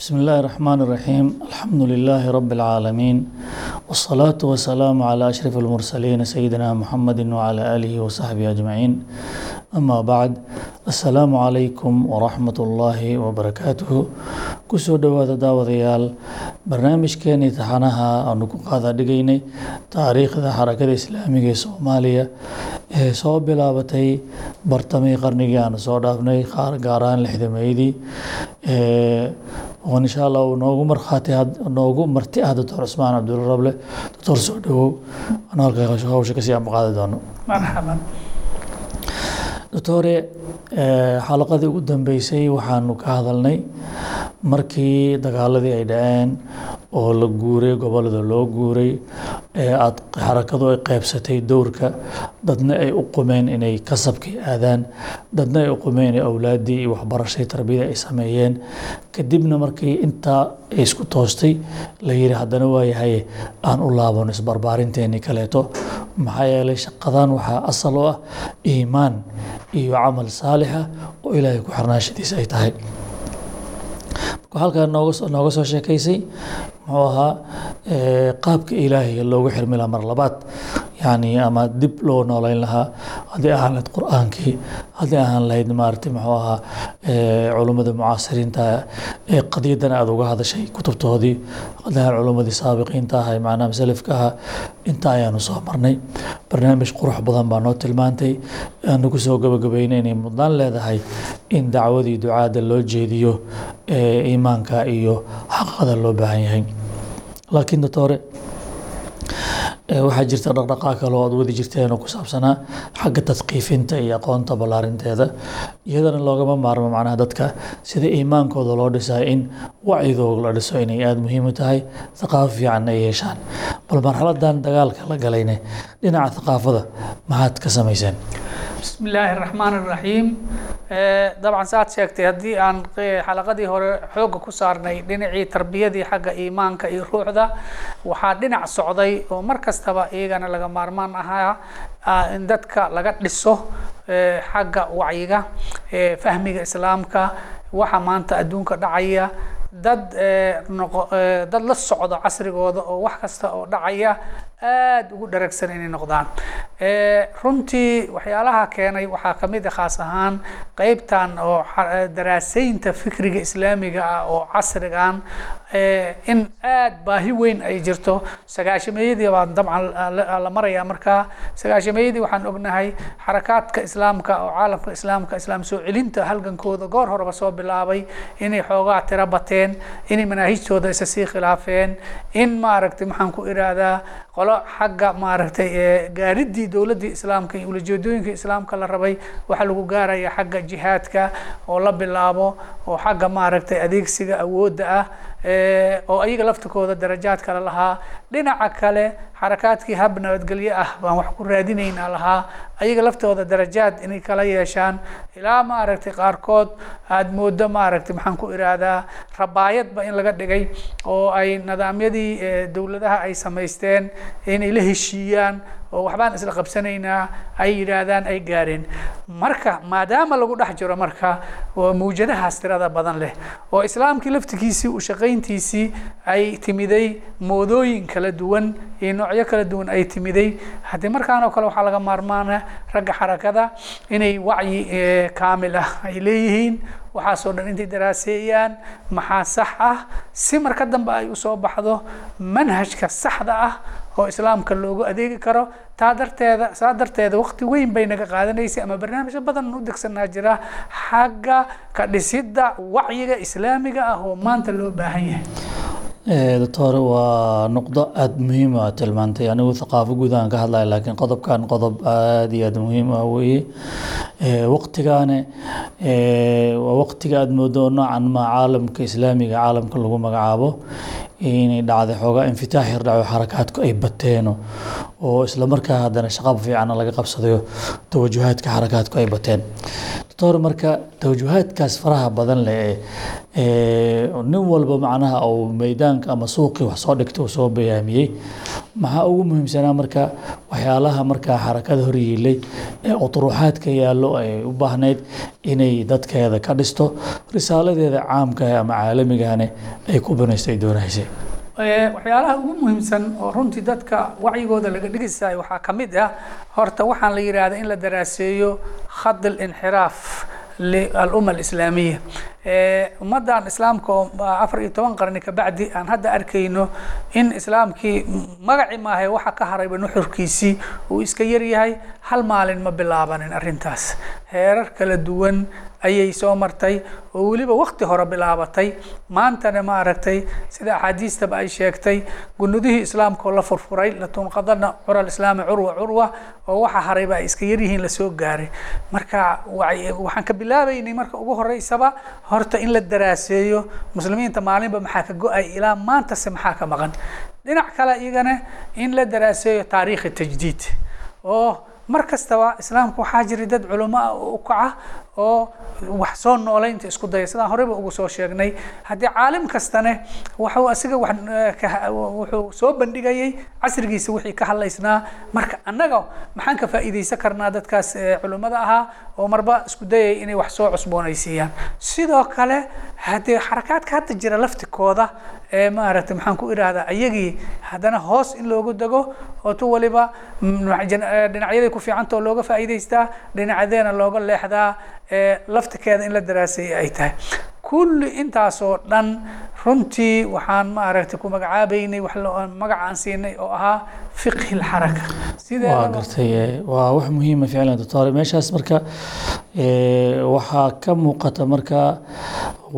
بسم الله الرحمن الرحيم الحمد لله رب العالمين والصلاة والسلام على أشرف المرسلين سيدنا محمد وعلى آله وصحبه أجمعين أما بعد السلام عليكم ورحمة الله وبركاته kusoo dhowaada daawadayaal barnaamijkeenii taxanaha aanu ku qaada dhigaynay taariikhda xarakada islaamiga ee soomaaliya ee soo bilaabatay bartamii qarnigii aanu soo dhaafnay gaar ahaan lixdameydii oo insha allah uu noogu markhaati noogu marti ah doctor cusmaan cabdulla rable doctor soo dhowow anu halka hawsha ka sii ambaqaadi doono. Marxaban doctore xalaqadii ugu dambeysay waxaanu ka hadalnay markii dagaaladii ay dhaceen oo la guuray gobollada loo guuray ee aad xarakadu ay qeybsatay dowrka dadna ay u qumeen inay kasabkii aadaan dadna ay u qumeen inay awlaaddii iyo waxbarashadii tarbiyada ay sameeyeen. Kadibna markii intaa ay isku toostay la yidhi haddana waayahay aan u laabano isbarbaarinteennii kaleeto. Maxaa yeelay shaqadan waxaa asal u ah iimaan iyo camal saalixa oo ilaahay ku xirnaashadiisa ay tahay halkaa nooga soo sheekaysay muxuu ahaa qaabka ilaahiga loogu xirmi lahaa mar labaad yani ama dib loo nooleyn lahaa. Haddii ahaan lahayd qur'aankii haddii ahaan lahayd maaragtay muxuu ahaa culummada mucaasiriinta ee qadiyadan aada uga hadashay kutubtoodii. Haddii ahaan culummadii saabiqiinta ahay macnaha salafka ahaa inta ayaanu soo marnay. Barnaamij qurux badan baa noo tilmaantay. Aanu ku soo gabagabeynay inay mudnaan leedahay in dacwadii ducaada loo jeediyo iimaanka iyo xaqada loo baahan yahay. Laakiin doctore Eh, waxaa jirta dhaqdhaqaa kale oo aada wadi jirteen oo ku saabsanaa xagga tadqiifinta iyo aqoonta ballaarinteeda iyadana loogama maarmo macnaha dadka sida iimaankooda loo dhisaa in wacyidoog la dhiso inay aada muhiim u tahay thaqaafo fiican ay yeeshaan. Bal marxaladan dagaalka la galayna dhinaca thaqaafada maxaad ka samayseen? Bismi illaahi raxmaan iraxiim eh, dabcan saaad sheegtay haddii aan xalaqadii hore xoogga ku saarnay dhinacii tarbiyadii xagga iimaanka iyo ruuxda waxaa dhinac socday oo mar kastaba iyagana laga maarmaan ahaa in dadka laga dhiso xagga wacyiga fahmiga islaamka waxa maanta adduunka dhacaya dad noqo dad la socdo casrigooda oo wax kasta oo dhacaya aada ugu dharagsan inay noqdaan. Runtii waxyaalaha keenay waxaa ka mid a khaas ahaan qeybtan oo daraaseynta fikriga islaamiga ah oo casrigan in aada baahi weyn ay jirto. Sagaashameeyadii baan dabcan la marayaa markaa sagaashameeyadii waxaan ognahay xarakaadka islaamka oo caalamka islaamka islaam soo celinta halgankooda goor horeba soo bilaabay inay xoogaa tiro bateen inay manaahijtooda isa sii khilaafeen in maaragtay maxaan ku iraahdaa qolo xagga maaragtay gaaridii dowladdii islaamka iyo ulajeedooyinka islaamka la rabay. Waxaa lagu gaaraya xagga jihaadka oo la bilaabo oo xagga maaragtay adeegsiga awoodda ah oo ayaga laftikooda darajaad kale lahaa. Dhinaca kale xarakaadkii hab nabadgelyo ah baan wax ku raadinayna lahaa. Ayaga laftooda darajaad inay kala yeeshaan. Ilaa maaragtay qaarkood aada moodo maaragtay maxaan ku iraahdaa rabaayadba in laga dhigay oo ay nidaamyadii dowladaha ay samaysteen inay la heshiiyaan oo waxbaan isla qabsanaynaa ay yidhaahdaan ay gaareen. Marka maadaama lagu dhex jiro marka mawjadahaas tirada badan leh oo islaamkii laftigiisii u shaqayntiisii ay timiday moodooyin kala duwan iyo noocyo kala duwan ay timiday haddii markaan oo kale waxaa laga maarmaana ragga xarakada inay wacyi kaamil ah ay leeyihiin. Waxaasoo dhan intay daraaseeyaan maxaa sax ah? Si marka dambe ay u soo baxdo manhajka saxda ah oo islaamka loogu adeegi karo taa darteeda saa darteeda waqti weyn bay naga qaadanaysay ama barnaamijyo badan u degsanaa jira xagga ka dhisidda wacyiga islaamiga ah oo maanta loo baahan yahay. Doctor waa nuqdo aada muhiim a tilmaantay anigu thaqaafo guud aan ka hadlaya laakiin qodobkan qodob aada iyo aada muhiim ah weeye. Waqtigaane waa waqtiga aada moodo noocan ma caalamka islaamiga caalamka lagu magacaabo inay dhacday xoogaa infitaax yar dhaco xarakaadku ay bateeno oo isla markaa haddana shaqab fiicanna laga qabsadayo tawajuhaadka xarakaadku ay bateen. Doctor marka tawajuhaadkaas faraha badan leh ee nin walba macnaha uu meydaanka ama suuqii wax soo dhigta uu soo bayaamiyey maxaa ugu muhiimsanaa marka waxyaalaha markaa xarakada horyiilay ee uturuxaadka yaallo ay u baahnayd inay dadkeeda ka dhisto risaaladeeda caamka ama caalamigane ay ku banaysto ay doonaysay waxyaalaha ugu muhiimsan oo runtii dadka wacyigooda laga dhigisayo waxaa ka mid ah horta waxaan la yidhaahdaa in la daraaseeyo khad اlinxiraaf lialumma alislaamiya ummaddan islaamka oo afar iyo toban qarni kabacdi aan hadda arkayno in islaamkii magaci maahay waxa ka harayba nuxurkiisii uu iska yaryahay hal maalin ma bilaabanin arrintaas. Heerar kala duwan ayay soo martay oo weliba wakti hore bilaabatay. Maantana ma aragtay sida axaadiistaba ay sheegtay gunudihii islaamka oo la furfuray latunqadana cura islaami curwa curwa oo waxa harayba ay iska yaryihiin la soo gaaray. Marka waxaan ka bilaabaynay marka ugu horeysaba horta in la daraaseeyo muslimiinta maalinba maxaa ka go'ay? Ilaa maantase maxaa ka maqan? Dhinac kale iyagana in la daraaseeyo taariikhi tajdiid oo mar kastaba islaamka waxaa jira dad culamo u kaca oo wax soo nooleynta isku daya sidaan horeyba ugu soo sheegnay haddii caalim kastane waxuu asiga wax wuxuu soo bandhigayay casrigiisa wixii ka hadlaysnaa. Marka annaga maxaan ka faa'iidaysan karnaa dadkaas culimmada ahaa oo marba isku dayay inay wax soo cusboonaysiiyaan. Sidoo kale haddii xarakaadka hadda jira laftikooda ee maaragtay maxaan ku idhaahdaa ayagii haddana hoos in loogu dego oo tu waliba dhinacyaday ku fiicanta oo looga faa'iidaystaa dhinacadeena looga leexdaa laftikeeda in la daraaseeyay ay tahay. Kulli intaasoo dhan runtii waxaan maaragtay ku magacaabaynay wax magac aan siinay oo ahaa fiqhi lxaraka waa gartay waa wax muhiima ficlan doctor meeshaas marka waxaa ka muuqata marka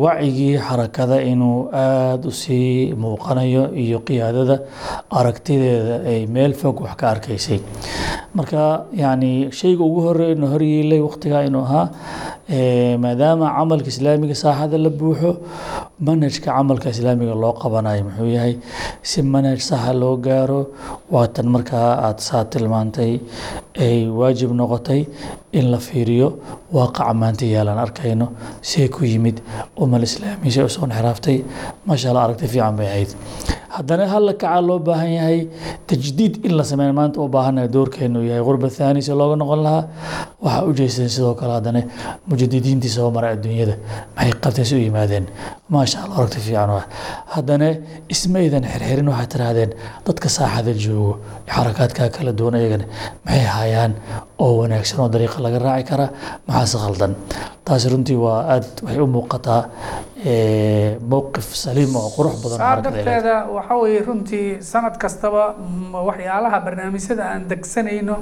wacigii xarakada inuu aada u sii muuqanayo iyo qiyaadada aragtideeda ay meel fog wax ka arkaysay marka yani shayga ugu horeyna horyeelay waqtigaa inuu ahaa maadaama camalka islaamiga saaxada la buuxo manhajka camalka islaamiga loo qabanayo muxuu yahay si manhaj saxa loo gaaro waatan markaa aada saa tilmaantay ay waajib noqotay in la fiiriyo waaqaca maanta yaalaan arkayno see ku yimid umal islaamiya u soo inxiraaftay maasha allah aragti fiican bay ahayd haddana halla kacaa loo baahan yahay tajdiid in la sameeya maanta u baahanayo doorkeenu yahay. Qurba thaani si looga noqon lahaa waxaa u jeesteen sidoo kale haddana mujadidiintii soo maray adduunyada. Maxay qabteen u yimaadeen? Maasha allah aragti fiican ah haddana ismaydan xirxirin waxaad tirahdeen dadka saaxada joogo xarakaadkaa kala duwan ayagana maxay hayaan? Oo wanaagsan oo dariiqa laga raaci karaa maxaase khaldan taasi runtii waa aada waxay u muuqataa mowqif saliim oo qurux badan saa darteeda waxa weeye runtii sanad kastaba waxyaalaha barnaamijyada aan degsanayno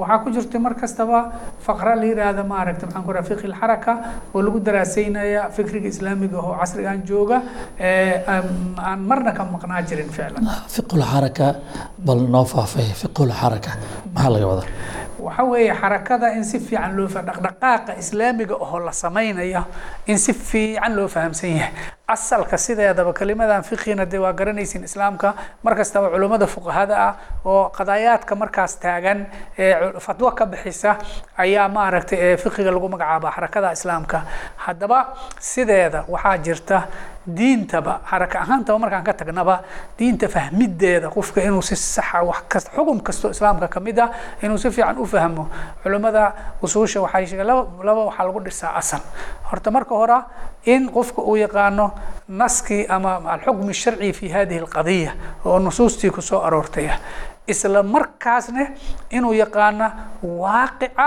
waxaa ku jirta mar kastaba faqra la yiraahda maaragta maxaan ku raha fiqhi lxaraka oo lagu daraaseynaya fikriga islaamiga oo casrigan jooga aan marna ka maqnaa jirin ficlan fiqhu lxaraka bal noo faafay fiqhu lxaraka maxaa laga wadaa waxa weeye xarakada in si fiican loo dhaqdhaqaaqa islaamiga oo la samaynayo in si fiican loo fahamsan yahay. Asalka sideedaba kelimadan fiqhina dee waa garanaysin islaamka. Mar kastaba culummada fuqahada ah oo qadaayaadka markaas taagan ee fatwo ka bixisa ayaa maaragtay fiqhiga lagu magacaaba xarakada islaamka. Haddaba sideeda waxaa jirta diintaba xaraka ahaantaba markaan ka tagnaba diinta fahmideeda qofka inuu si saxa wax kasta xugum kastoo islaamka ka mid ah inuu si fiican u fahmo. Culimmada usuusha waxay laba laba waxaa lagu dhisaa asal. Horta marka hore in qofka uu yaqaano naskii ama alxukm sharci fi hadihi alqadiya oo nusuustii ku soo aroortaya. Isla markaasna inuu yaqaana waaqica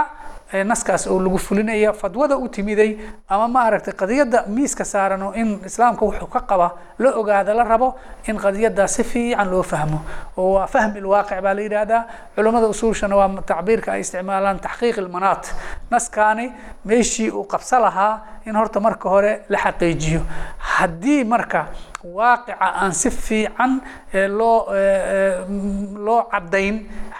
naskaas oo lagu fulinaya fadwada u timiday ama maaragtay qadiyadda miiska saaran oo in islaamka wuxuu ka qaba la ogaada la rabo in qadiyaddaa si fiican loo fahmo. Oo waa fahmi lwaaqic baa la yidhaahdaa. Culummada usuushana waa tacbiirka ay isticmaalaan taxqiiq ilmanaat naskaani meeshii uu qabso lahaa in horta marka hore la xaqiijiyo. Haddii marka waaqica aan si fiican loo loo caddayn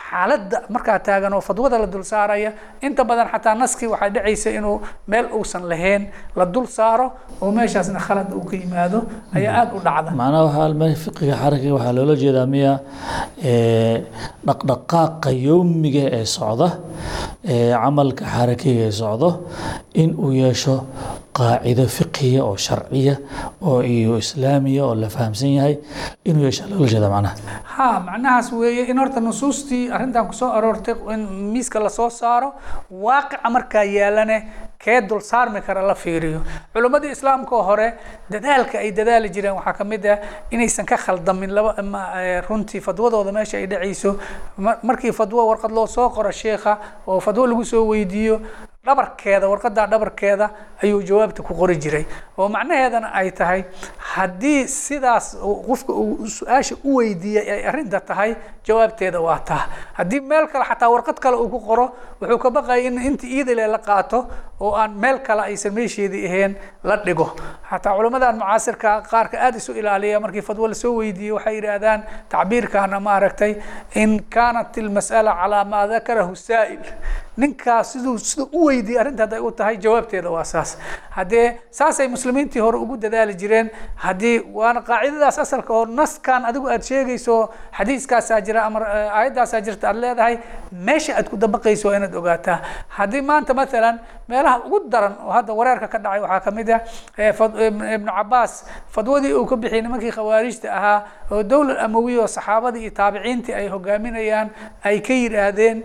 xaaladda markaa taagan oo fadwada la dul saaraya. Inta badan xataa naskii waxaa dhacaysa inuu meel uusan lahayn la dul saaro oo meeshaasna khalad uu ka yimaado ayaa aada u dhacda. Macnaha waxaa me fiqiga xarakiga waxaa loola jeedaa miya dhaqdhaqaaqa yowmiga ee socda camalka xarakiga ee socdo in uu yeesho qaacido fiqiya oo sharciya oo iyo islaamiya oo la fahamsan yahay inuu yeesha loola jeeda macnaha. Ha macnahaas weeye in horta nusuustii arrintan ku soo aroortay in miiska la soo saaro waaqica markaa yaalane kee dul saarmi kara la fiiriyo. Culimmadii islaamka hore dadaalka ay dadaali jireen waxaa ka mid ah inaysan ka khaldamin laba eh, runtii fadwadooda meesha ay dhacayso Ma- markii fadwo warqad loo soo qoro sheekha oo fadwo lagu soo weydiiyo dhabarkeeda warqadaa dhabarkeeda ayuu jawaabta ku qori jiray. Oo macnaheedana ay tahay haddii sidaas qofka uu su'aasha u weydiiyey ay arrinta tahay jawaabteeda waa taa. Haddii meel kale xataa warqad kale uu ku qoro wuxuu ka baqaya in inta iidale la qaato oo aan meel kale aysan meesheedii ahayn la dhigo. Xataa culimmadan mucaasirka qaarka aada isu ilaaliya markii fadwo la soo weydiiyey waxay yidhaahdaan tacbiirkaana maaragtay in kaanat ilmas'ala calaa maa dakarahu saa'il. Ninkaas siduu siduu u weydiiyey arrinta hadday u tahay jawaabteeda waa saas. Haddee saasay muslimiintii hore ugu dadaali jireen haddii waana qaacidadaas asalka oo naskan adigu aad sheegayso xadiiskaasaa jira ama eh, aayaddaasaa jirta aad leedahay meesha aad ku dabaqayso waa inaad ogaataa. Haddii maanta maalan meelaha ugu daran oo hadda wareerka ka dhacay waxaa ka mid ah eh, ibn- ibnu cabaas fadwadii uu ka bixiyey nimankii khawaarijta ahaa oo dowlad amawiya oo saxaabadii iyo taabiciintii ay hogaaminayaan ay ka yidhaahdeen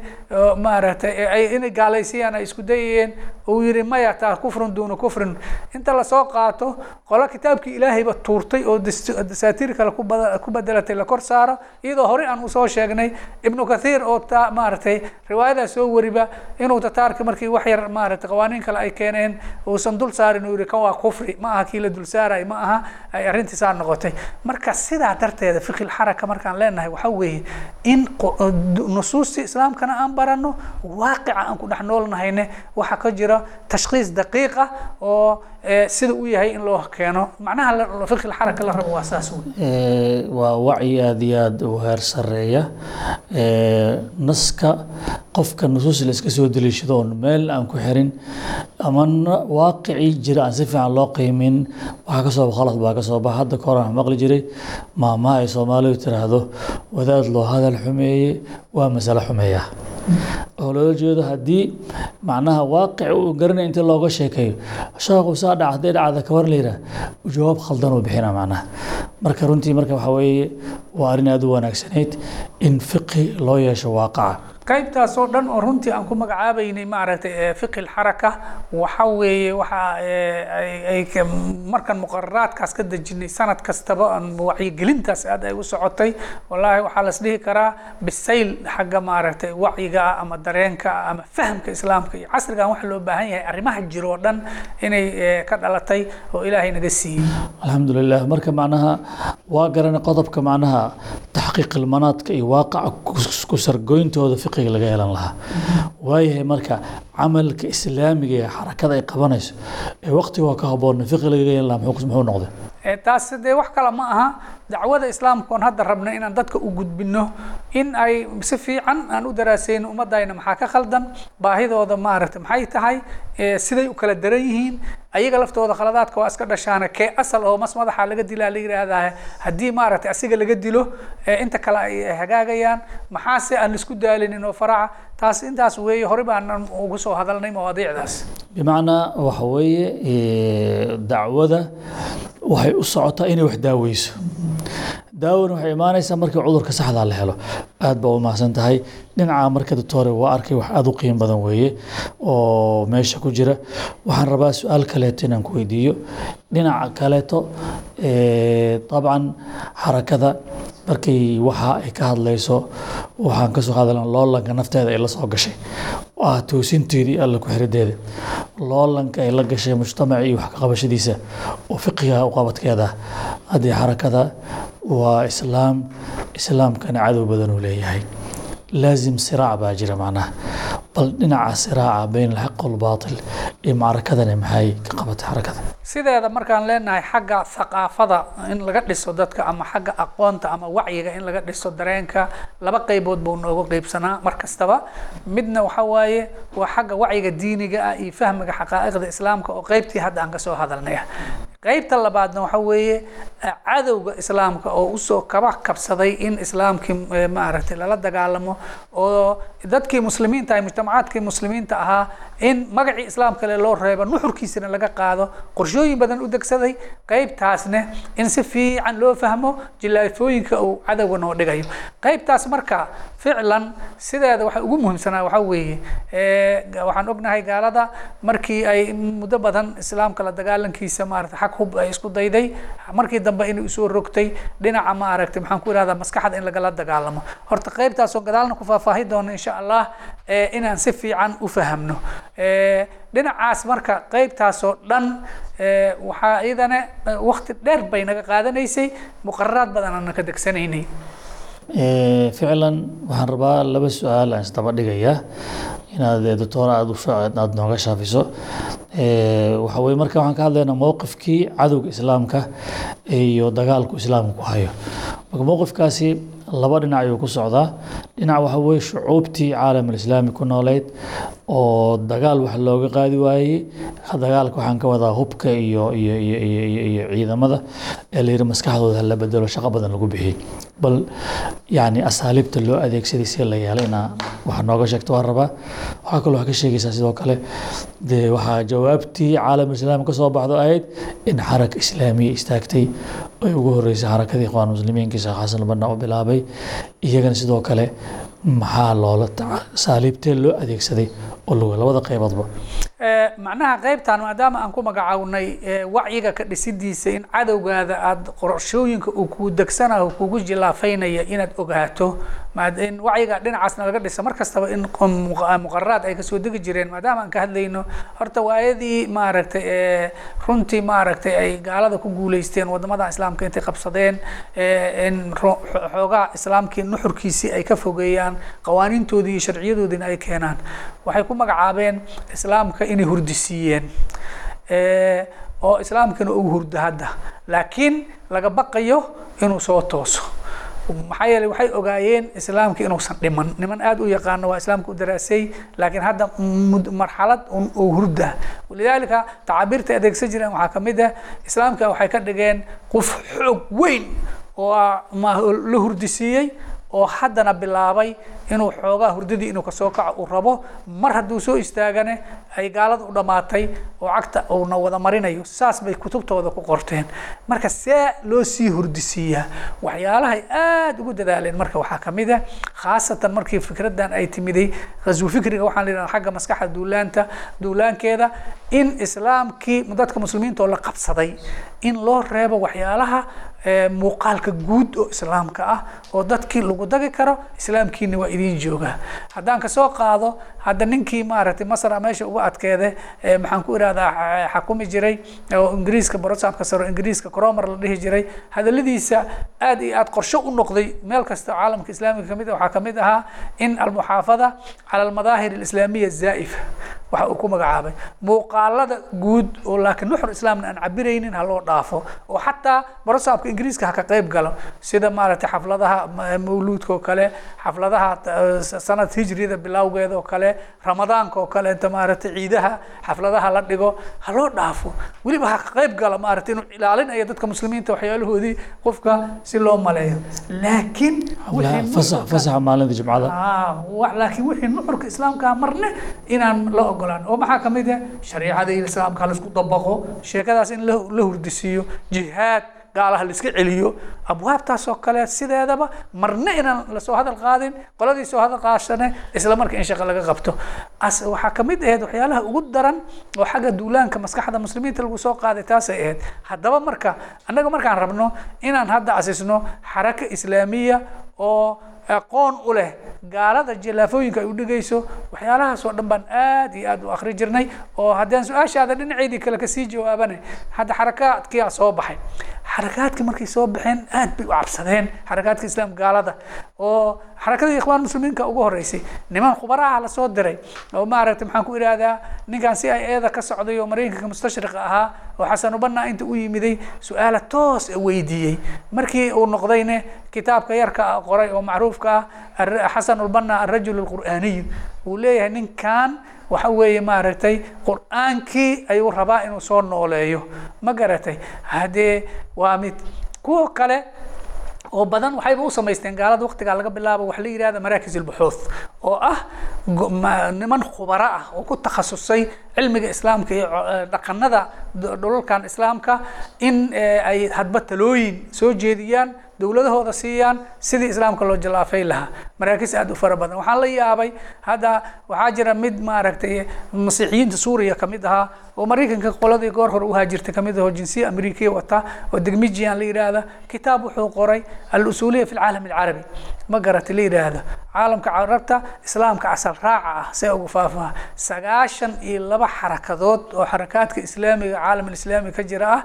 maaragtay ay inay gaalaysiyaan ay isku dayayeen uu yidhi maya taa kufrun duuna kufrin inta la soo qaato qolo kitaabkii ilaahayba tuurtay oo dasaatiir kale ku bedelatay la kor saaro iyadoo horey aan u soo sheegnay ibnu kathiir oo ta maaragtay riwaayadaas soo wariba inuu tataarka markii wax yar maaragtay qawaaniin kale ay keeneen uusan dul saarin uu yihi kan waa kufri ma aha kii la dul saaray ma aha ay arrintii saa noqotay. Marka sidaa darteeda fiqi lxaraka markaan leenahay waxaa weeye in nusuustii islaamkana aan baranno waaqica aan ku dhex noolnahayne. Waxaa ka jira tashkhiis daqiiq ah oo sida uu yahay in loo keeno. Macnaha fiqi lxaraka la rabo waa saas waa wacyi aada iyo aada u heer sareeya Ee, naska qofka nusuus la iska soo deliishado oon meel aan ku xirin ama na- waaqicii jira aan si fiican loo qiimin waxaa ka soo khalad baa ka soo baxa. Hadda kahor aan maqli jiray maamaha ay soomaalidu tiraahdo wadaad loo hadal xumeeye waa masalo xumeeya oo loola jeedo haddii macnaha waaqic uu garanay intii looga sheekeeyo. Sheekhu saa dhac hadday dhacda ka la yidhaah jawaab khaldan uu bixina macnaha. Marka runtii marka waxaa weeye waa arrin aada u wanaagsanayd in fiqi loo yeesho waaqaca qaybtaas oo dhan oo runtii aan ku magacaabaynay maaragtay eh, fiqi lxaraka waxa weeye waxa eh, ay- ay ka- markaan muqararaadkaas ka dejinay sanad kastaba wacyigelintaas aad ay u socotay wallaahi waxaa las dhihi karaa bisayl xagga maaragtay wacyiga ah ama dareenka ah ama fahamka islaamka iyo casrigan waxa loo baahan yahay arrimaha jiro oo dhan inay eh, ka dhalatay oo ilaahay naga siiyey. Alxamdulilah marka macnaha waa garanay qodobka macnaha taxqiiq ilmanaadka iyo waaqaca ku sargoyntooda fiqiga laga yeelan lahaa. Waayahay marka camalka islaamiga ee xarakada ay qabanayso ee waqtiga ka haboonna fiqi laga yeelan lahaa muxuu noqday taas dee wax kale ma aha. Dacwada islaamka oon hadda rabno inaan dadka u gudbino in ay si fiican aan u daraaseyno ummadayna maxaa ka khaldan? Baahidooda maaragtay maxay tahay? Siday u kala daran yihiin? Ayaga laftooda khaladaadka waa iska dhashaana kee asal oo mas madaxa laga dilaa la yidhaahdaa haddii maaragtay asiga laga dilo inta kale ay ay hagaagayaan maxaase aan isku daalinin oo faraca? Taas intaas weeye hore baan ugu soo hadalnay mawaadiicdaas bimacnaa waxa weeye dacwada waxay u socotaa inay wax daaweyso. Daawona waxay imaanaysaa markii cudurka saxdaa la helo. Aad baa u mahadsan tahay. Dhinaca marka doctore waa arkay wax aada u qiimo badan weeye oo meesha ku jira. Waxaan rabaa su'aal kaleeto inaan ku weydiiyo. Dhinaca kaleeto dabcan xarakada markay waxa ay ka hadlayso waxaan ka soo hadalna loolanka nafteeda ay la soo gashay. Waa toosinteedii alla ku xirideeda loolanka ay la gashay mujtamaca iyo wax ka qabashadiisa oo fiqiga u qabadkeeda haddii xarakada waa islaam islaamkana cadow badan uu leeyahay laazim siraac baa jira macnaha bal dhinaca siraaca bayn alxaq walbaatil iyo macrakadani maxay ka qabatay xarakada sideeda markaan leenahay xagga thaqaafada in laga dhiso dadka ama xagga aqoonta ama wacyiga in laga dhiso dareenka laba qaybood buu nooga qaybsanaa mar kastaba midna waxa waaye waa xagga wacyiga diiniga ah iyo fahmiga xaqaa'iqda islaamka oo qaybtii hadda aan ka soo hadalnay ah qaybta labaadna waxa weeye cadowga islaamka oo u soo kaba kabsaday in islaamkii maaragtay lala dagaalamo oo dadkii muslimiinta ah mujtamacaadkii muslimiinta ahaa in magacii islaamka le loo reebo nuxurkiisana laga qaado qorshooyin badan u degsaday qaybtaasne in si fiican loo fahmo jilaafooyinka uu cadowga noo dhigayo. Qaybtaas marka ficlan sideeda waxa ugu muhiimsanaa waxaa weeye waxaan ognahay gaalada markii ay muddo badan islaamka la dagaalankiisa maarata xag hub ay isku dayday markii dambe inay u soo rogtay dhinaca maaragtay maxaan ku ihahdaa maskaxda in lagala dagaalamo. Horta qaybtaasoo gadaalna ku faahfaahi doono insha allah inaan si fiican u fahamno. Dhinacaas marka qaybtaasoo dhan waxaa iyadana wakti dheer bay naga qaadanaysay. Muqararaad badan aan ka degsanaynay ficlan waxaan rabaa laba su'aal aan isdaba dhigayaa inaad doctora aad aada nooga shaafiso. Waxa weye marka waxaan ka hadlaynaa mowqifkii cadowga islaamka iyo dagaalku islaamka ku hayo. Marka mowqifkaasi laba dhinac ayuu ku socdaa. Dhinac waxa weye shucuubtii caalam alislaami ku nooleyd oo dagaal wax looga qaadi waayey. Dagaalka waxaan ka wadaa hubka iyo iyo iyo iyo iyo iyo ciidamada ee la yidhi maskaxdooda hala bedelo shaqo badan lagu bixiyey. Bal yacni asaaliibta loo adeegsaday si la yeelay inaa wax nooga sheegto waan rabaa. Waxaa kaloo wax ka sheegaysaa sidoo kale dee waxaa jawaabtii caalam islaam ka soo baxdo ahayd in xaraka islaamiya istaagtay ay ugu horeysay xarakadii ikhwaan muslimiinka sheekh xasan banna u bilaabay. Iyagana sidoo kale maxaa loola saaliibtee loo adeegsaday? Oo lagu labada qayboodba macnaha qaybtan maadaama aan ku magacawnay wacyiga ka dhisidiisa in cadowgaada aada qorshooyinka uu kuu degsanayo kugu jilaafaynaya inaad ogaato in wacyiga dhinacaasna laga dhisa mar kastaba in muqararaad ay ka soo degi jireen maadaama aan ka hadlayno horta waayadii maaragtay runtii maaragtay ay gaalada ku guuleysteen waddamada islaamka intay qabsadeen in xoogaa islaamkii nuxurkiisii ay ka fogeeyaan qawaaniintoodii iyo sharciyadoodiina ay keenaan. Waxay ku magacaabeen islaamka inay hurdisiiyeen oo islaamkana uu hurdo hadda. Laakiin laga baqayo inuu soo tooso maxaa yeeley waxay ogaayeen islaamka inuusan dhiman. Niman aada u yaqaano waa islaamka u daraasay laakiin hadda marxalad uu hurda. Walidaalika tacaabiirta adeegsan jireen waxaa ka mid ah islaamka waxay ka dhigeen qof xoog weyn oo la hurdisiiyey oo haddana bilaabay inuu xoogaa hurdadii inuu ka soo kaco uu rabo mar hadduu soo istaagane ay gaalada u dhammaatay oo cagta uuna wada marinayo saas bay kutubtooda ku qorteen. Marka see loo sii hurdisiiyaa waxyaalahay aada ugu dadaaleen. Marka waxaa ka mid ah khaasatan markii fikraddan ay timiday khaswu fikriga waxaan la yidhahda xagga maskaxda duulaanta duulaankeeda in islaamkii dadka muslimiinta oo la qabsaday in loo reebo waxyaalaha muuqaalka guud oo islaamka ah oo dadkii lagu dagi karo islaamkiina waa idiin joogaa haddaan ka soo qaado hadda ninkii maaragtay masra meesha uga adkeede maxaan ku irahdaa xakumi jiray oo ingiriiska barosabka saro ingiriiska cromer la dhihi jiray. Hadaladiisa aad iyo aad qorsho u noqday meel kasta caalamka islaamiga ka mid waxaa ka mid ahaa in almuxaafada cala almadaahir alislaamiya zaa'ifa waxa uu ku magacaabay. Muuqaalada guud oo laakiin nuxur islaamna aan cabiraynin ha loo dhaafo oo xataa barosabka ingiriiska ha ka qayb galo sida maaragtay xafladaha mawluudka oo kale xafladaha sanad hijriyada bilowgeeda oo kale ramadaanka oo kale inta maaragtay ciidaha xafladaha la dhigo ha loo dhaafo. Weliba ha ka qayb galo maaragtay inuu ilaalinayo dadka muslimiinta waxyaalahoodii qofka si loo maleeyo. Laakiin maalinta jimcada laakiin wixii nuxurka islaamka marne inaan la ogolaan oo maxaa ka mid ah shariicada islaamka la isku dabaqo. Sheekadaas in la hurdisiiyo. Jihaad gaalaha la iska celiyo. Abwaabtaas kale sideedaba marna inaan la soo hadal qaadin qoladii soo hadal qaashane isla marka in shaqo laga qabto. As waxaa ka mid ahayd waxyaalaha ugu daran oo xagga duulaanka maskaxda muslimiinta lagu soo qaaday taasay ahayd haddaba marka annaga markaan rabno inaan hadda asisno xaraka islaamiya oo aqoon u leh gaalada jilaafooyinka ay u dhigayso waxyaalahaas oo dhan baan aad iyo aad u akri jirnay. Oo haddaan su'aashaada dhinaceydii kale ka sii jawaabane hadda xarakaadkiyaa soo baxay xarakaadkii markay soo baxeen aad bay u cabsadeen xarakaadka islaam gaalada. Oo xarakadii ikhwaan muslimiinka ugu horeysay niman khubaraha la soo diray oo maaragtay maxaan ku ihahdaa ninkan si ay eeda ka socday oo maraykanka mustashriqa ahaa oo xasanubana inta u yimiday su'aala toos weydiiyey. Markii uu noqdayne kitaabka yarka qoray oo macruufka ah xasanulbana arajul alqur'aaniy uu leeyahay ninkan waxa weeye maaragtay qur'aankii ayuu rabaa inuu soo nooleeyo. Ma garatay? Haddee waa mid kuwa kale oo badan waxayba u samaysteen gaalada waqtigaa laga bilaabo waxa la yidhahda maraakis albuxuuth oo ah niman khubaro ah oo ku takhasusay cilmiga islaamka iyo dhaqanada dhulalkan islaamka in ay hadba talooyin soo jeediyaan dowladahooda siiyaan sidii islaamka loo jalaafay lahaa. Maraakiis aad u fara badan. Waxaan la yaabay hadda waxaa jira mid maaragtay masiixiyiinta suuriya ka mid ahaa oo maraykanka qoladii goor hore uhaajirtay ka mid ahoo jinsiya amerikiya wata oo degmijian la yidhaahda kitaab wuxuu qoray al-usuuliya fi lcaalam alcarabi. Ma garata la yidhaahda caalamka carabta islaamka asal raaca ah see ugu faafaha sagaashan iyo laba xarakadood oo xarakaadka islaamiga caalam alislaami ka jira ah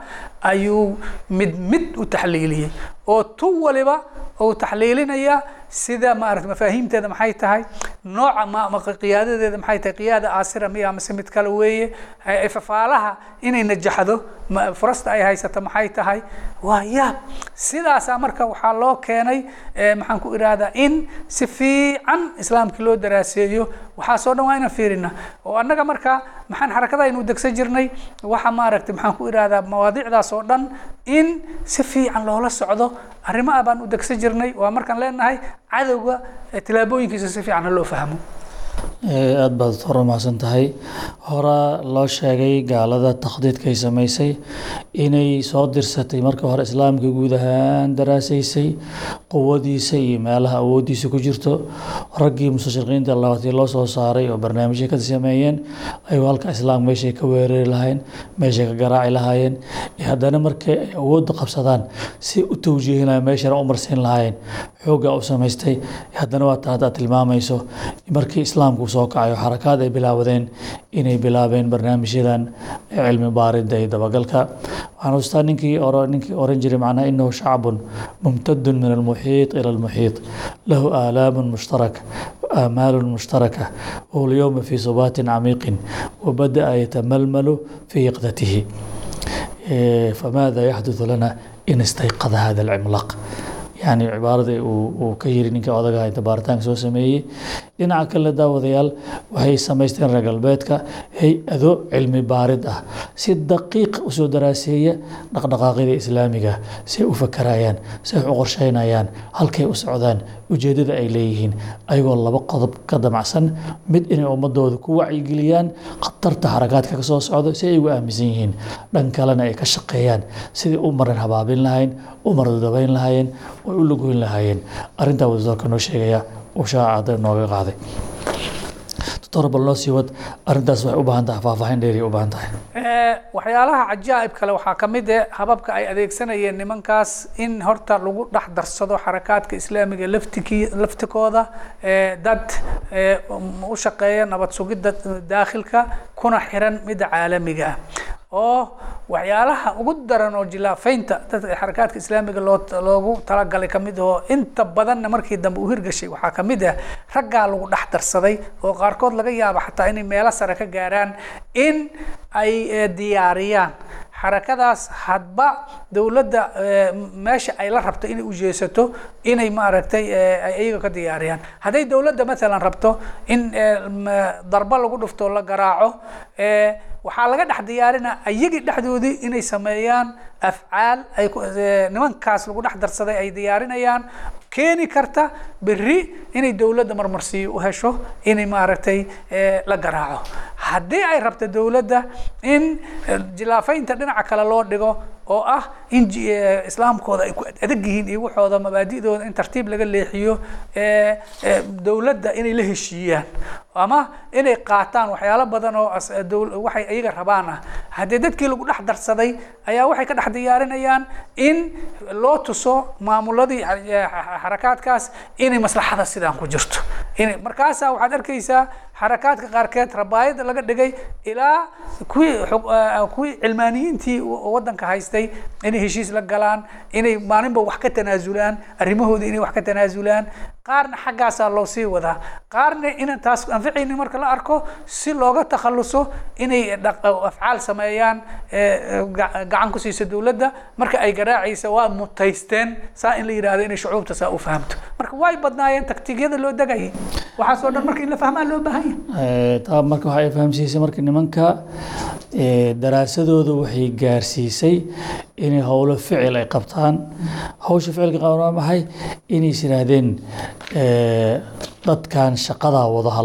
ayuu mid mid u taxliiliyey oo tu waliba uu taxliilinaya sida maarata mafaahiimteeda maxay tahay nooca ma qiyaadadeeda maxay tahay qiyaada aasira miya mase mid kale weeye fafaalaha inay najaxdo furasta ay haysato maxay tahay? Waa yaab. Sidaasaa marka waxaa loo keenay maxaan ku irahdaa in si fiican islaamkii loo daraaseeyo. Waxaasoo dhan waa inaan fiirina oo annaga marka maxaan xarakada aynu degsan jirnay waxa maaragtay maxaan ku irahdaa mawaadiicdaas oo dhan in si fiican loola socdo. Arrimo ah baan u degsan jirnay waa markaan leenahay cadowga tilaabooyinkiisa si fiican loo fahmo aada baad hore mahadsan tahay. Horaa loo sheegay gaalada takhdiidkay samaysay inay soo dirsatay marka hore islaamka guud ahaan daraasaysay quwadiisa iyo meelaha awooddiisa ku jirto. Raggii mustashriqiinta labatii loo soo saaray oo barnaamijya ka sameeyeen ayuu halka islaamka meeshay ka weerari lahaayeen meeshay ka garaaci lahaayeen. Haddana markay ay awoodda qabsadaan si u tawjiihin lahayen meeshana u marsiin lahaayeen xooggaa u samaystay. Haddana waa taa tilmaamayso markii islaamku soo kacayo xarakaad ay bilaawdeen inay bilaabeen barnaamijyadan cilmi baaridda iyo dabagalka waxaan xustaa ninkii ninkii oran jiray macnaha inahu shacbun mumtadun min almuxiiط ila almuxiiط lahu aalaamun mushtaraka آمال مشتركة وهو اليوم في صبات عميق وبدأ يتململ في يقظته فماذا يحدث لنا إن استيقظ هذا العملاق yani cibaaradii uu ka yiri ninka odagaha inta baaritaanka soo sameeyey. Dhinaca kale daawadayaal waxay samaysteen reer galbeedka. Hay'ado cilmi baarid ah. Si daqiiq u soo daraaseeya dhaqdhaqaaqyada islaamiga si ay u fakarayaan si ay u qorsheynayaan halkay u socdaan ujeeddada ay leeyihiin ayagoo laba qodob ka damacsan mid inay ummadooda ku wacyigeliyaan khatarta xarakaadka ka soo socda si ay ugu aaminsan yihiin. Dhan kalena ay ka shaqeeyaan sidai u marin habaabin lahayn u mardabayn lahaayeen way u lagoyn lahaayeen. Arrintaa wadadoorka noo sheegaya uu shaaca nooga qaaday doctor bal noo sii wad arrintaas waxay u baahan tahay faahfaahin dheeri u baahan tahay. Waxyaalaha cajaa'ib kale waxaa ka mid eh hababka ay adeegsanayeen nimankaas in horta lagu dhex darsado xarakaadka islaamiga laftikii laftikooda dad u shaqeeya nabad sugidda daakhilka kuna xiran midda caalamiga ah oo waxyaalaha ugu daran oo jilaafaynta dadka xarakaadka islaamiga loo loogu talagalay ka mid ahoo inta badanna markii dambe u hirgashay waxaa ka mid ah raggaa lagu dhex darsaday oo qaarkood laga yaabo xataa inay meelo sare ka gaaraan in ay diyaariyaan xarakadaas hadba dowladda meesha ay la rabto inay ujeesato inay maaragtay ay iyaga ka diyaariyaan. Hadday dowladda maalan rabto in darbo lagu dhufto la garaaco waxaa laga dhex diyaarina iyagii dhexdoodii inay sameeyaan afcaal ay nimankaas lagu dhex darsaday ay diyaarinayaan keeni karta berri inay dowladda marmarsiiyo u hesho inay maaragtay la garaaco. Haddii ay rabto dowladda in jilaafaynta dhinaca kale loo dhigo oo ah in islaamkooda ay ku adag yihiin iyo waxooda mabaadidooda in tartiib laga leexiyo dowladda inay la heshiiyaan ama inay qaataan waxyaalo badan oo waxay iyaga rabaan ah. Haddii dadkii lagu dhex darsaday ayaa waxay ka dhex diyaarinayaan in loo tuso maamuladii xarakaadkaas inay maslaxada sidaan ku jirto. In markaasaa waxaad arkaysaa xarakaadka qaarkeed rabaayada laga dhigay ilaa kuwii xug- ah, kuwii cilmaaniyiintii wa- wadanka haystay inay heshiis la galaan inay maalinba wax ka tanaasulaan arrimahoodii inay wax ka tanaasulaan qaarna xaggaasaa loo sii wadaa. Qaarna inaan taas anficaynin marka la arko si looga takhaluso inay afcaal sameeyaan ee, ga- gacan ku siisa dowladda. Marka ay garaacaysa waa mutaysteen saa in la yidhaahdo inay shucuubta saa u fahamto. Marka way badnaayeen taktiigyada loo degayay waxaasoo dhan marka in la fahmaa loo baahan yahay. Eh, taa marka waxay fahamsiisay marka nimanka daraasadoodu waxay gaarsiisay inay howlo ficil ay qabtaan. Hawsha ficilka qaban waa maxay? Inays yidhaahdeen dadkan shaqadaa wada ha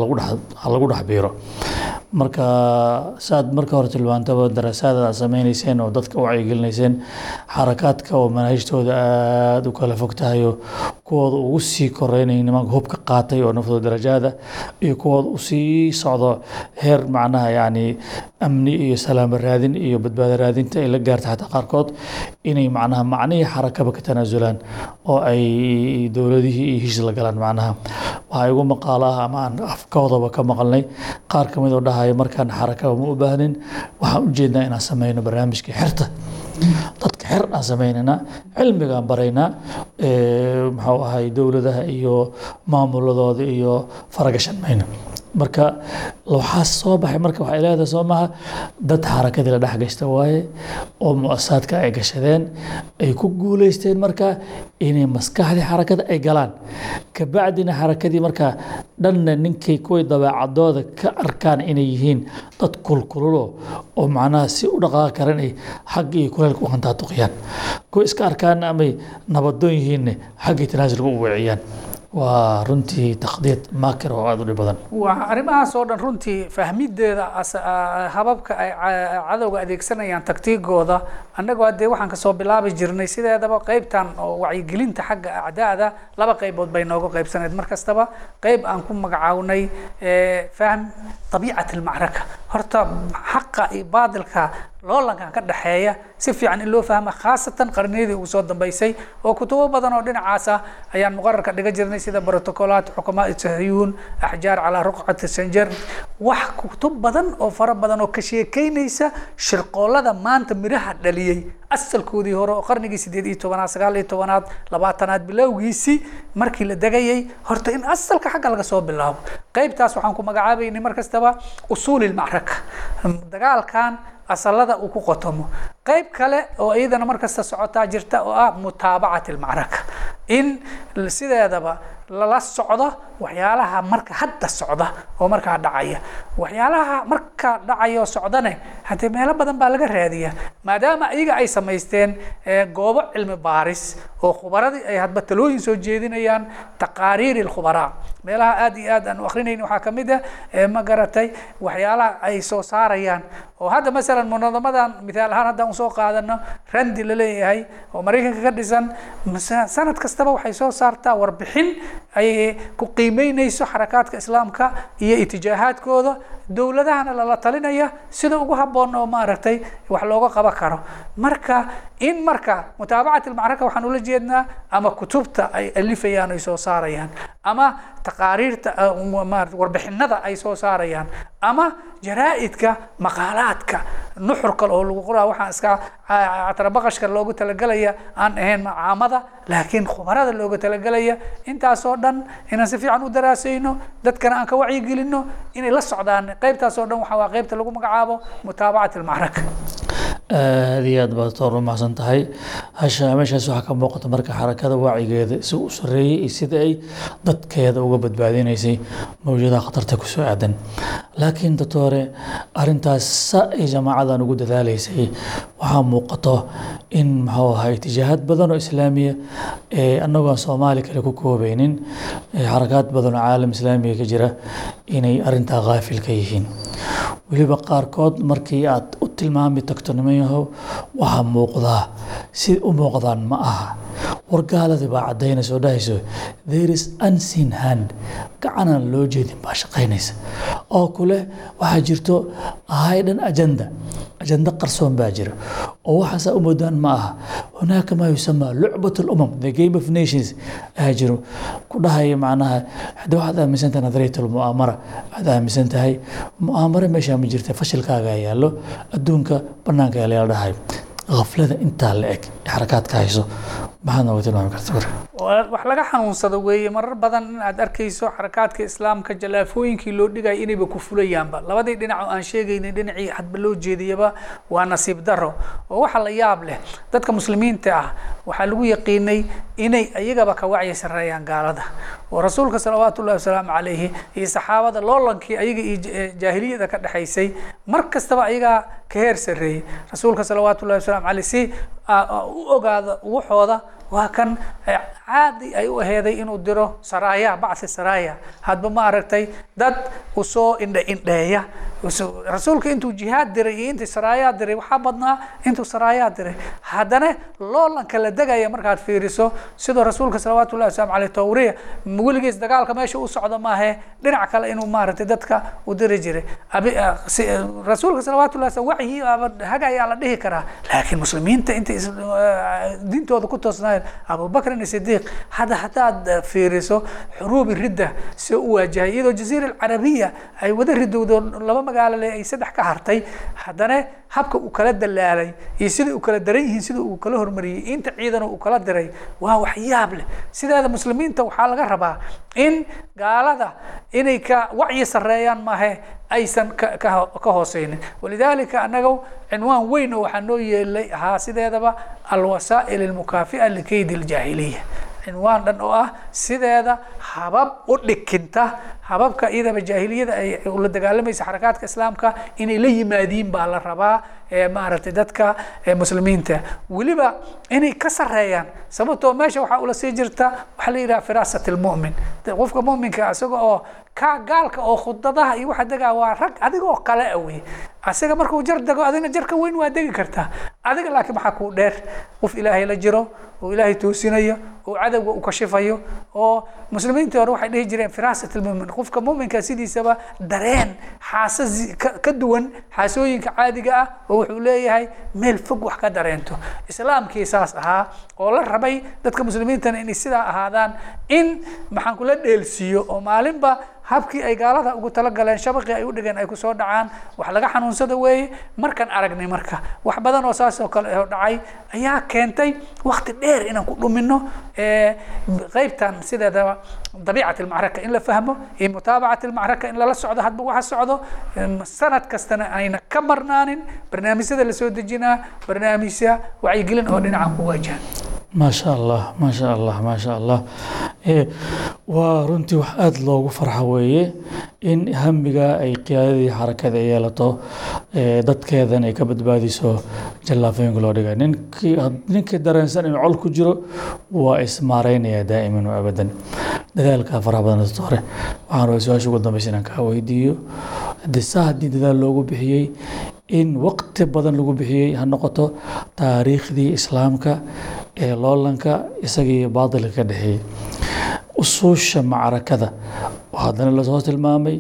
lagu dhex biiro. Marka saad marka hore tilmaantaba daraasaad aad sameynayseen oo dadka wacyigelinayseen xarakaadka oo manaahijtooda aada u kala fog tahay oo kuwooda ugu sii koreynaya nimanka hubka qaatay oo naftooda darajaada iyo kuwooda u sii socdo heer macnaha yacni amni iyo salaamo raadin iyo badbaado raadinta ay la gaarta xataa qaarkood inay macnaha macnihii xarakaba ka tanaasulaan oo ay dowladihii iyo heshiis la galaan macnaha. Waxaa igu maqaalo ah ama aan afkoodaba ka maqalnay qaar ka mid oo dhahaya markaan xarakaba ma u baahnin waxaan ujeednaa inaan sameyno barnaamijkii xirta dadka xer aan sameynayna cilmigaan baraynaa muxuu ahay dowladaha iyo maamuladooda iyo faragashan mayno marka waxaa soo baxay marka waxay leedahay soo maha dad xarakadii la dhex gashta waaye oo muasasaadka ay gashadeen ay ku guuleysteen marka inay maskaxdii xarakada ay galaan. Kabacdina xarakadii marka dhanna ninkay kuway dabeecadooda ka arkaan inay yihiin dad kulkululo oo macnaha si u dhaqaaqi karan ay xag iyo kuleelka u hantaatuqiyaan kuwa iska arkaan amay nabadoon yihiinne xaggii tanaasulka u weeciyaan. Waa runtii taqdiid maakir oo aada u dhib badan waa arrimahaas oo dhan runtii fahmideeda as- a- hababka ay ca- cadowga adeegsanayaan taktiigooda annagoo haddee waxaan ka soo bilaabi jirnay sideedaba qeybtan oo wacyigelinta xagga acdaada laba qaybood bay nooga qaybsaneyd mar kastaba qeyb aan ku magacawnay eh, fahm طabiicat almacraka horta xaqa iyo baadilka loolankan ka dhexeeya si fiican in loo fahma khaasatan qarniyadii ugu soo dambeysay oo kutubo badan oo dhinacaas ah ayaan muqararka dhiga jirnay sida protocolaat xukumaa sahyuun axjaar calaa ruqcati sanjar. Wax kutub badan oo fara badan oo ka sheekeynaysa shirqoolada maanta miraha dhaliyey asalkoodii hore oo qarnigii sideed iyo tobanaad sagaal iyo tobanaad labaatanaad bilowgiisii markii la degayay horta in asalka xagga laga soo bilaabo. Qeybtaas waxaan ku magacaabaynay mar kastaba usuuli lmacraka dagaalkan asalada uu ku qotomo. Qeyb kale oo iyadana mar kasta socotaa jirta oo ah mutaabacat almacraka in sideedaba lala socdo waxyaalaha marka hadda socda oo markaa dhacaya. Waxyaalaha marka dhacaya socdane haddee meelo badan baa laga raadiya maadaama iyaga ay samaysteen eh, goobo cilmi baaris oo khubaradii ay hadba talooyin soo jeedinayaan taqaariiri lkhubaraa meelaha aad iyo aad aan u akrinayni waxaa ka mid ah ma garatay waxyaalaha ay soo saarayaan. Oo hadda masalan munadamadan mithaal ahaan haddaan u soo qaadano randi la leeyahay oo maraykanka ka dhisan sanad kastaba waxay soo saartaa warbixin ay ku qiimeynayso xarakaadka islaamka iyo itijaahaadkooda dowladahana lala talinaya sida ugu habboon oo maaragtay wax looga qaban karo. Marka in marka mutaabacat almacraka waxaan ula jeednaa ama kutubta ay alifayaan ay soo saarayaan ama taqaariirta uh, maarata warbixinada ay soo saarayaan ama jaraa'idka maqaalaadka nuxur kale oo lagu qoraa waxaan iska catarabaqashka loogu talagelaya aan ahayn macaamada laakiin khubarada looga talagelaya intaasoo dhan inaan si fiican u daraasayno dadkana aan ka wacyigelino inay la socdaan qaybtaas oo dhan waxaa waa qaybta lagu magacaabo mutaabacat almacraka aad iyo aad baad toor u mahadsan tahay. Hasha meeshaas waxaa ka muuqata marka xarakada wacyigeeda si u sareeyey iyo sida ay dadkeeda uga badbaadinaysay mawjadaha khatarta ku soo aadan. Laakiin doctore arintaas sa ay jamaacadan ugu dadaalaysay. Waxaa muuqato in muxuu ahaa itijaahad badan oo islaamiya ee annagoon soomaali kale ku koobeynin ee xarakaad badan oo caalam islaamiga ka jira inay arintaa kaafil ka yihiin. Weliba qaarkood markii aad u tilmaami tagto niman yahow waxaa muuqdaa si u muuqdaan ma aha. War gaaladii baa caddaynaysa oo dhahayso. There is unseen hand. Gacanaan loo jeedin baa shaqaynaysa. Oo kule waxaa jirto hidden agenda ajanda. Qarsoon baa jira. Oo waxaasaa u moodaan ma aha. Hunaaka maa yusamaa lucbat lumam the game of nations. Ayaa jiro. Ku dhahaya macnaha hadda waxaad aaminsan tahay nadariyat almu'aamara waxaad aaminsan tahay. Mu'aamara meeshaa ma jirta fashilkaaga yaallo. Adduunka bannaanka ayaala dhahay. Aflada intaa la eg xarakaadka hayso maxaad nooga tilmaami karta war wax laga xanuunsado weeye. Marar badan in aad arkayso xarakaadka islaamka jalaafooyinkii loo dhigaya inayba ku fulayaanba. Labadii dhinac oo aan sheegaynay dhinacii hadba loo jeediyaba waa nasiib daro oo waxa la yaab leh. Dadka muslimiinta ah waxaa lagu yaqiinay inay iyagaba ka wacyi sareeyaan gaalada. Oo rasuulka salawaatu ullahi wasalaamu calayhi iyo saxaabada loolankii ayaga iyo jaahiliyada ka dhexaysay mar kastaba ayagaa ka heer sarreeyey rasuulka salawaatu ullahi wasalaamu si u ogaada waxooda waa kan caadi ay u aheeday inuu diro saraaya bacsi saraaya hadba ma aragtay dad u soo indhe indheeya. Rasuulka intuu jihaad diray iyo intii saraayaa diray waxaa badnaa intuu saraayaa diray. Haddana loolanka la degaya markaad fiiriso sidoo rasuulka salawaatu ullahi waslamu caleyh tawriya weligiis dagaalka meesha u socda maahe dhinac kale inuu maaragtay dadka u diri jiray. Rasuulka salawaatu llahi wasallam wacyi hagayaa la dhihi karaa. Laakiin muslimiinta intay diintooda ku toosnaayeen abubakrin sidiiq hadda haddaad fiiriso xuruubi ridda see u waajahay iyadoo jaziira alcarabiya ay wada ridowdo laba magaalo le ay saddex ka hartay haddana habka uu kala dalaalay iyo sida uu kala daran yihiin sida uu kala hormariyey inta ciidan uu kala diray waa waxyaab leh sideeda muslimiinta waxaa laga rabaa in gaalada inay ka wacyi sareeyaan maahe aysan ka hooseynin walidalika annaga cinwaan weyn oo waxaa noo yeelay ahaa sideedaba alwasaa'il almukaafi'a likaydi aljaahiliya cinwaan dhan oo ah sideeda habab u dhikinta hababka iyadaba jaahiliyada ay la dagaalamaysa xarakaadka islaamka inay la yimaadiin baa la rabaa maaragtay dadka muslimiinta. Weliba inay ka sareeyaan sababtoo meesha waxaa ula sii jirta waxaa la yidhaha firaasat lmu'min qofka mu'minka isaga oo ka gaalka oo khudadaha iyo waxa degaa waa rag adiga oo kale ah wey asiga markuu jar dego adigna jarka weyn waa degi kartaa adiga laakiin maxaa kuu dheer? Qof ilaahay la jiro oo ilaahay toosinayo oo cadowga u kashifayo oo muslimiintii hore waxay dhihi jireen firaasat lmumin qofka muminka sidiisaba dareen xaasas ka duwan xaasooyinka caadiga ah oo wuxuu leeyahay meel fog wax ka dareento. Islaamkii saas ahaa oo la rabay dadka muslimiintana inay sidaa ahaadaan in maxaan kula dheelsiiyo oo maalinba habkii ay gaalada ugu talagaleen shabaqii ay u dhigeen ay ku soo dhacaan wax laga xanuunsada weeye markaan aragnay marka. Wax badan oo saas oo kale dhacay ayaa keentay wakti dheer inaan ku dhumino qeybtan sideedaba dabiicat almacraka in la fahmo iyo mutaabacat almacraka in lala socdo hadba waxa socdo sanad kastana ayna ka marnaanin. Barnaamijyada la soo dejinaa barnaamijya wacyigelin oo dhinacan ku waajahan maasha allah maasha allah maasha allah eh, waa runtii wax aada loogu farxo weeye in hamiga ay qiyaadadii xarakada yeelato eh, dadkeedan ay ka badbaadiso jallaafooyinka loo dhiga ninkii ninkii dareensan inuu col ku jiro waa ismaaraynayaa daa'iman oo abadan. Dadaalkaa faraha badan hore waxaan rabay su'aasha ugu dambaysa inaan kaa weydiiyo. Haddii saa haddii dadaal loogu bixiyey in waqti badan lagu bixiyey ha noqoto taariikhdii islaamka ee loolanka isagii baadilka ka dhexeeyey. Usuusha macrakada haddana la soo tilmaamay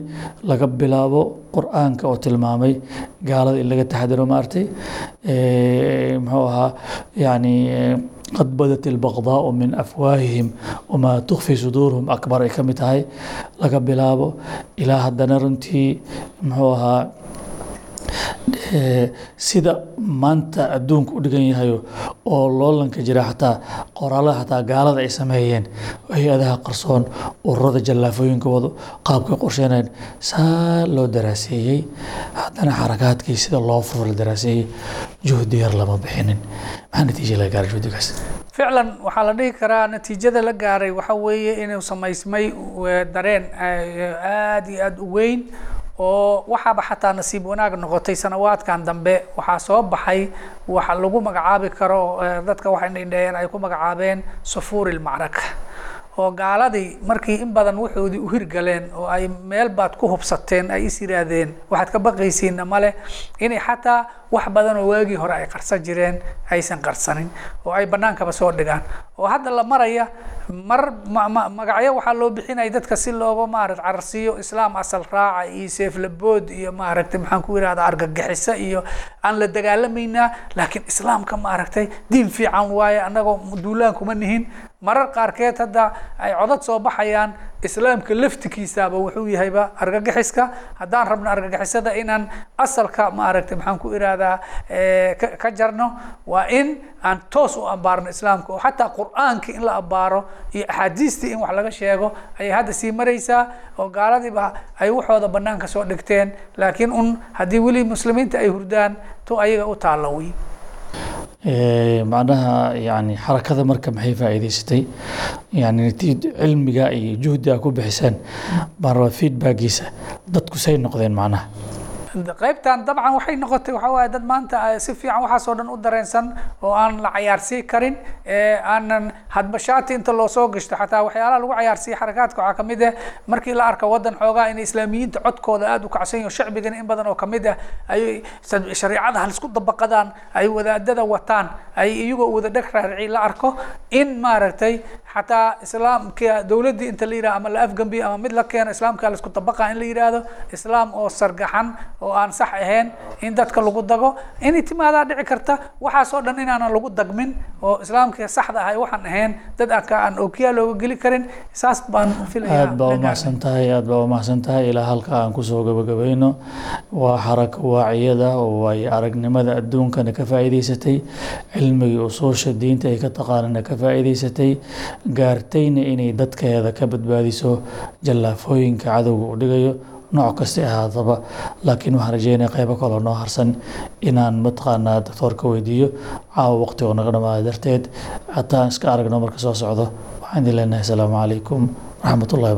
laga bilaabo qur'aanka oo tilmaamay gaalada in laga taxadiro maartay muxuu ahaa yani qad badat ilbaqdaau min afwaahihim wamaa tukfi suduuruhum akbar ay ka mid tahay laga bilaabo. Ilaa haddana runtii muxuu ahaa sida maanta adduunka u dhigan yahayo oo loolanka jira xataa qoraalada xataa gaalada ay sameeyeen hay'adaha qarsoon ururada jallaafooyinka wado qaabkay qorsheynayeen saa loo daraaseeyey. Haddana xarakaadkii sida loo furo la daraaseeyey juhdi yar lama bixinin. Maxaa natiija laga gaaray juhdigaas? Ficlan waxaa la dhihi karaa natiijada la gaaray waxa weeye inuu samaysmay dareen aada iyo aada u weyn oo waxaaba xataa nasiib wanaag noqotay sanawaadkan dambe. Waxaa soo baxay waxa lagu magacaabi karo dadka waxay dhindheeyeen ay ku magacaabeen sufuur ilmacraka oo gaaladii markii in badan waxoodii u hirgaleen oo ay meel baad ku hubsateen ay is yidhaahdeen waxaad ka baqaysiinna male inay xataa wax badan oo waagii hore ay qarsan jireen aysan qarsanin oo ay bannaankaba soo dhigaan. Oo hadda la maraya mar magacyo waxaa loo bixinaya dadka si looga maarata cararsiiyo islaam asal raaca iyo seeflabood iyo maaragtay maxaan ku yidhahda argagixiso iyo aan la dagaalamaynaa laakiin islaamka maaragtay diin fiican waaye annagoo duulaan kuma nihin marar qaarkeed hadda ay codad soo baxayaan islaamka laftikiisaaba wuxuu yahayba argagixiska. Haddaan rabno argagixisada inaan asalka maaragtay maxaan ku ihahdaa ka jarno waa in aan toos u ambaarno islaamka. Oo xataa qur'aankii in la ambaaro iyo axaadiistii in wax laga sheego ayay hadda sii maraysaa oo gaaladiiba ay waxooda banaanka soo dhigteen. Laakiin un haddii weli muslimiinta ay hurdaan tu ayaga u taalla wey macnaha yani xarakada marka maxay faa'iidaysatay? Yani cilmiga iyo juhdiga ku bixiseen baan rabaa feedbackiisa dadku say noqdeen macnaha qaybtan dabcan waxay noqotay waxaa waaye dad maanta si fiican waxaasoo dhan u dareensan oo aan la cayaarsii karin aanan hadbashaati inta loo gashto. Xataa waxyaalaha lagu cayaarsiiya xarakaadka waxaa ka mid ah markii la arka wadan xoogaa in islaamiyiinta codkooda aada u kacsan yaho shacbigana in badan oo ka mid ah ay shariicada halisku dabaqadaan ay wadaadada wataan ay iyagoo wada dheg raarici la arko in maaragtay xataa islaamka dowladdii inta la yidhaha ama la afgambiyo ama mid la keeno islaamka la isku dabaqa in la yidhaahdo islaam oo sargaxan oo aan sax ahayn in dadka lagu dago. Inay timaadaa dhici karta waxaasoo dhan inaanan lagu dagmin oo islaamka saxda ahay waxaan ahayn dad aka aan ookiyaa looga geli karin. Saas baan filaya aad baa umahadsan tahay aad baa umahadsan tahay. Ilaa halka aan ku soo gabagabayno. Waa xaraka waaciyada oo ay aragnimada adduunkana ka faa'iidaysatay. Cilmigii usuusha diinta ay ka taqaanana ka faa'iidaysatay. Gaartayna inay dadkeeda ka badbaadiso. Jallaafooyinka cadowga u dhigayo nooc kasta ahaadaba laakiin waxaan rajeynaya qaybo kaloo noo harsan inaan mataqaanaa doctoorka weydiiyo caawa waqti oo naga dhamaada darteed. Hataa iska aragno marka soo socdo waxaan idin leenahay asalaamu calaykum waraxmat ullahi